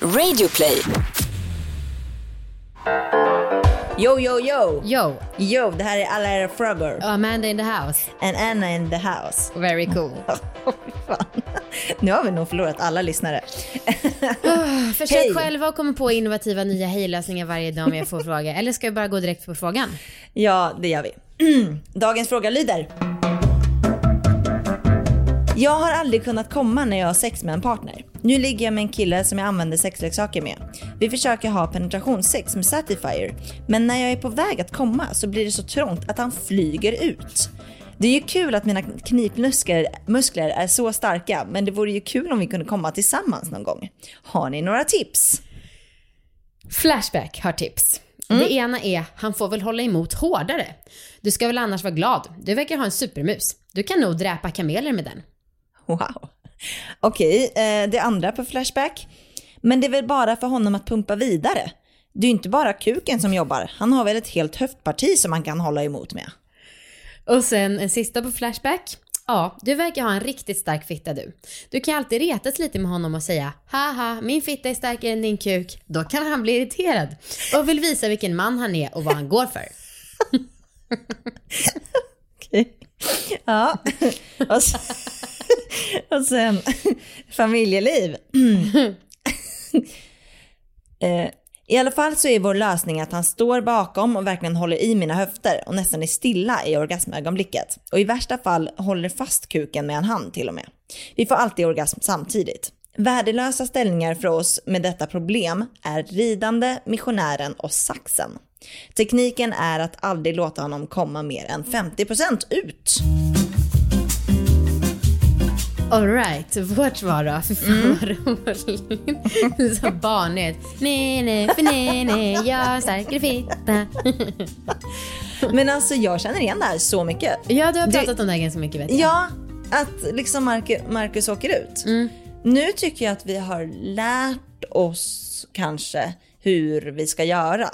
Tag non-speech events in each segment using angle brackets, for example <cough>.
Radioplay. Yo, yo, yo! Yo, Yo, det här är alla era frågor. Amanda in the house. And Anna in the house. Very cool. <laughs> Fan. <laughs> Nu har vi nog förlorat alla lyssnare. <laughs> Försök Hej. själva att komma på innovativa nya hejlösningar varje dag om jag får fråga. Eller ska vi bara gå direkt på frågan? Ja, det gör vi. Dagens fråga lyder. Jag har aldrig kunnat komma när jag har sex med en partner. Nu ligger jag med en kille som jag använder sexleksaker med. Vi försöker ha penetrationssex med Satisfyer, men när jag är på väg att komma så blir det så trångt att han flyger ut. Det är ju kul att mina knipmuskler muskler är så starka, men det vore ju kul om vi kunde komma tillsammans någon gång. Har ni några tips? Flashback har tips. Det ena är, han får väl hålla emot hårdare. Du ska väl annars vara glad. Du verkar ha en supermus. Du kan nog dräpa kameler med den. Wow. Okej, eh, det andra på Flashback. Men det är väl bara för honom att pumpa vidare. Det är ju inte bara kuken som jobbar. Han har väl ett helt höftparti som man kan hålla emot med. Och sen en sista på Flashback. Ja, du verkar ha en riktigt stark fitta du. Du kan alltid retas lite med honom och säga haha, min fitta är starkare än din kuk. Då kan han bli irriterad och vill visa vilken man han är och vad han går för. <laughs> Okej. Ja. <laughs> <laughs> Och sen, <laughs> familjeliv. <clears throat> Eh, I alla fall så är vår lösning att han står bakom och verkligen håller i mina höfter och nästan är stilla i orgasmögonblicket. Och i värsta fall håller fast kuken med en hand till och med. Vi får alltid orgasm samtidigt. Värdelösa ställningar för oss med detta problem är ridande, missionären och saxen. Tekniken är att aldrig låta honom komma mer än 50% ut. Alright, vårt svar då? Fy fan vad roligt. <laughs> Så barnigt. Nej, nej, för nej, nej, jag har starkare fitta. <laughs> Men alltså jag känner igen det här så mycket. Ja, du har Det- pratat om det här ganska mycket vet jag. Ja, att liksom Marcus, Marcus åker ut. Nu tycker jag att vi har lärt oss kanske hur vi ska göra.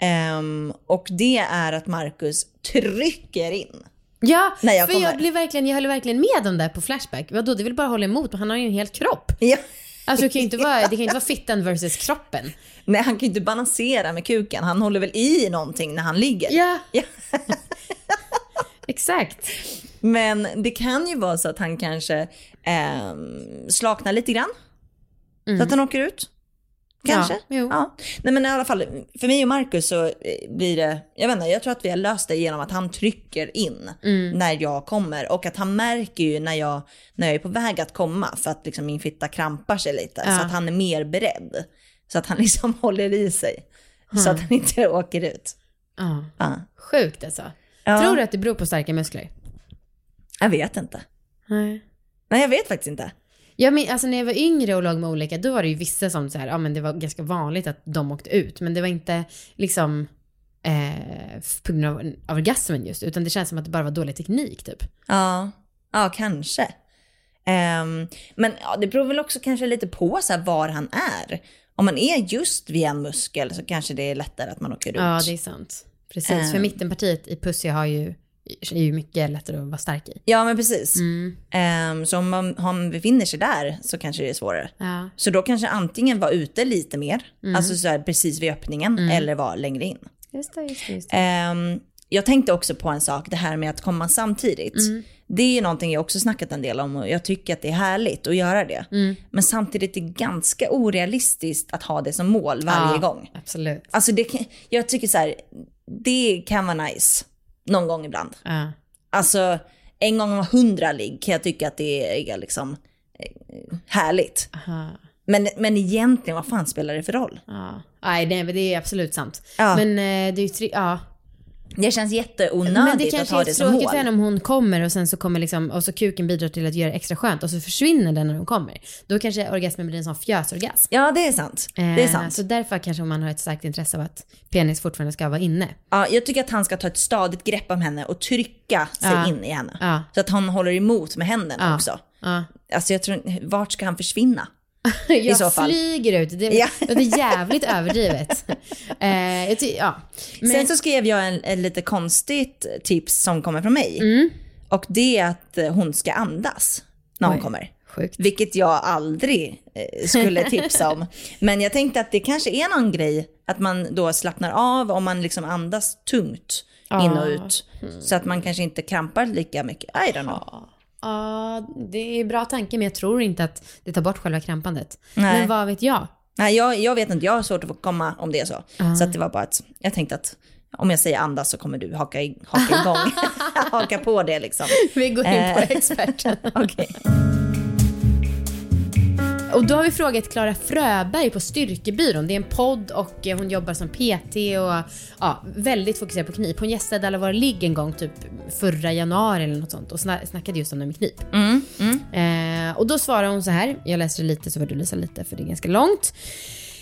Ehm, och det är att Marcus trycker in. Ja, Nej, jag för kommer. jag, blir verkligen, jag håller verkligen med om det på Flashback. Vadå, det vill bara hålla emot och han har ju en hel kropp. Ja. Alltså det kan ju inte <laughs> vara, det kan inte vara fittan versus kroppen. Nej, han kan ju inte balansera med kuken. Han håller väl i någonting när han ligger. Ja, Ja. <laughs> exakt. Men det kan ju vara så att han kanske ehm, slaknar lite grann. Så att han åker ut. Kanske. Ja, jo. Ja. Nej men i alla fall, för mig och Marcus så eh, blir det, jag vet inte, jag tror att vi har löst det genom att han trycker in när jag kommer. Och att han märker ju när jag, när jag är på väg att komma för att liksom min fitta krampar sig lite. Ja. Så att han är mer beredd. Så att han <laughs> liksom håller i sig. Så att han inte <laughs> åker ut. Ja. Ja. Sjukt alltså. Tror du att det beror på starka muskler? Jag vet inte. Nej. Nej jag vet faktiskt inte. Jag men, alltså när jag var yngre och låg med olika, då var det ju vissa som så här, ja men det var ganska vanligt att de åkte ut. Men det var inte liksom eh, på grund av, av orgasmen just, utan det känns som att det bara var dålig teknik typ. Ja, ja kanske. Ehm, men ja, det beror väl också kanske lite på så här, var han är. Om man är just vid en muskel så kanske det är lättare att man åker ut. Ja, det är sant. Precis, för Eh. mittenpartiet i Pussy har ju, är ju mycket lättare att vara stark i. Ja, men precis. Mm. Ehm, så om man, om man befinner sig där så kanske det är svårare. Ja. Så då kanske antingen vara ute lite mer, Mm. alltså så här, precis vid öppningen, eller vara längre in. Just det, just det. Just det. Ehm, jag tänkte också på en sak, det här med att komma samtidigt. Mm. Det är ju någonting jag också snackat en del om och jag tycker att det är härligt att göra det. Mm. Men samtidigt är det ganska orealistiskt att ha det som mål varje Ja, gång. Absolut. Alltså det, jag tycker så här, det kan vara nice någon gång ibland. Ja. Alltså en gång om hundra ligg kan jag tycka att det är liksom eh, härligt. Aha. Men, men egentligen, vad fan spelar det för roll? Nej, men det är absolut sant. Men eh, det är ju ja. Det känns Men det jätteonödigt att kanske ha är det som tråkigt mål. för henne om hon kommer och sen så kommer liksom, och så kuken bidrar till att göra det extra skönt och så försvinner den när hon kommer. Då kanske orgasmen blir en sån fjösorgasm. Ja, det är sant. Det är Eh, sant. Så därför kanske man har ett starkt intresse av att penis fortfarande ska vara inne. Ja, jag tycker att han ska ta ett stadigt grepp om henne och trycka sig Ja. in i henne. Ja. Så att han håller emot med händerna Ja. också. Alltså jag tror, vart ska han försvinna? <laughs> Jag så fall. flyger ut. Det, Ja. <laughs> det är jävligt överdrivet. <laughs> Eh, ty- ja. Men, Sen så skrev jag en, en lite konstigt tips som kommer från mig. Mm. Och det är att eh, hon ska andas när hon Oj. kommer. Sjukt. Vilket jag aldrig eh, skulle tipsa om. Men jag tänkte att det kanske är någon grej att man då slappnar av om man liksom andas tungt in och ut. Så att man kanske inte krampar lika mycket. I don't know. Ja, det är bra tanke men jag tror inte att det tar bort själva krampandet. Nej. Men vad vet jag? Nej, jag, jag vet inte, jag har svårt att få komma om det är så. Så att det var bara att jag tänkte att om jag säger andas så kommer du haka, i, haka igång. <laughs> haka på det liksom. <laughs> Vi går in på Eh. experten. <laughs> Okej. Och då har vi frågat Klara Fröberg på Styrkebyrån. Det är en podd och eh, hon jobbar som PT och ja, väldigt fokuserad på knip. Hon gästade Alla våra ligg en gång, typ förra januari eller något sånt och sna- snackade just om det med knip. Eh, och då svarar hon så här, jag läser lite så får du läsa lite för det är ganska långt.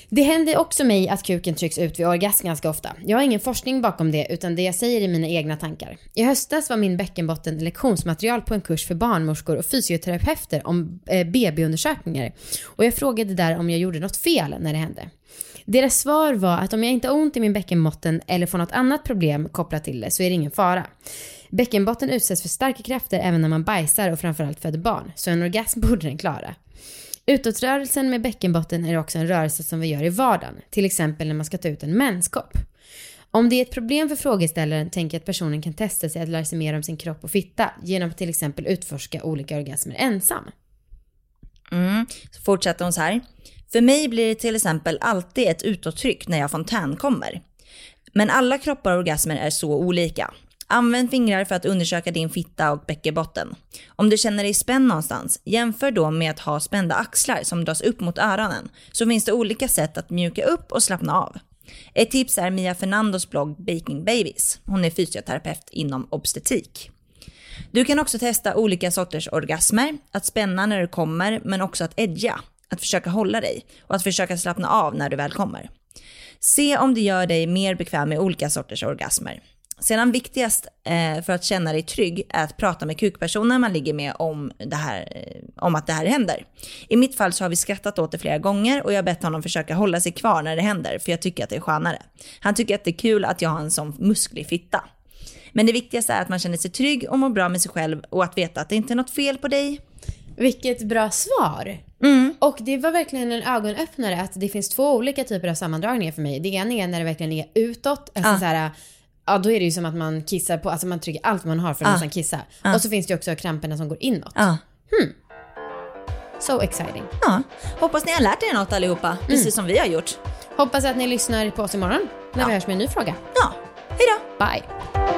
Det händer också mig att kuken trycks ut vid orgasm ganska ofta. Jag har ingen forskning bakom det utan det jag säger är mina egna tankar. I höstas var min bäckenbotten lektionsmaterial på en kurs för barnmorskor och fysioterapeuter om eh, BB-undersökningar. Och jag frågade där om jag gjorde något fel när det hände. Deras svar var att om jag inte har ont i min bäckenbotten eller får något annat problem kopplat till det så är det ingen fara. Bäckenbotten utsätts för starka krafter även när man bajsar och framförallt föder barn, så en orgasm <laughs> borde den klara. Utåtrörelsen med bäckenbotten är också en rörelse som vi gör i vardagen, till exempel när man ska ta ut en menskopp. Om det är ett problem för frågeställaren tänker jag att personen kan testa sig att lära sig mer om sin kropp och fitta genom att till exempel utforska olika orgasmer ensam. Mm. Så fortsätter hon så här. För mig blir det till exempel alltid ett utåttryck när jag fontänkommer. Men alla kroppar och orgasmer är så olika. Använd fingrar för att undersöka din fitta och bäckenbotten. Om du känner dig spänd någonstans, jämför då med att ha spända axlar som dras upp mot öronen, så finns det olika sätt att mjuka upp och slappna av. Ett tips är Mia Fernandos blogg Baking Babies. Hon är fysioterapeut inom obstetrik. Du kan också testa olika sorters orgasmer, att spänna när du kommer, men också att edga, att försöka hålla dig och att försöka slappna av när du väl kommer. Se om det gör dig mer bekväm med olika sorters orgasmer. Sedan viktigast eh, för att känna dig trygg är att prata med kukpersonen man ligger med om, det här, eh, om att det här händer. I mitt fall så har vi skrattat åt det flera gånger och jag har bett honom försöka hålla sig kvar när det händer för jag tycker att det är skönare. Han tycker att det är kul att jag har en sån musklig fitta. Men det viktigaste är att man känner sig trygg och mår bra med sig själv och att veta att det inte är något fel på dig. Vilket bra svar! Och det var verkligen en ögonöppnare att det finns två olika typer av sammandragningar för mig. Det ena är när det verkligen är utåt, alltså Ja. så här, ja då är det ju som att man kissar på, alltså man trycker allt man har för att nästan kissa. Och så finns det ju också kramperna som går inåt. Ja. So exciting. ja. Hoppas ni har lärt er något allihopa, precis som vi har gjort. Hoppas att ni lyssnar på oss imorgon när vi hörs med en ny fråga. Ja, hej då! Bye!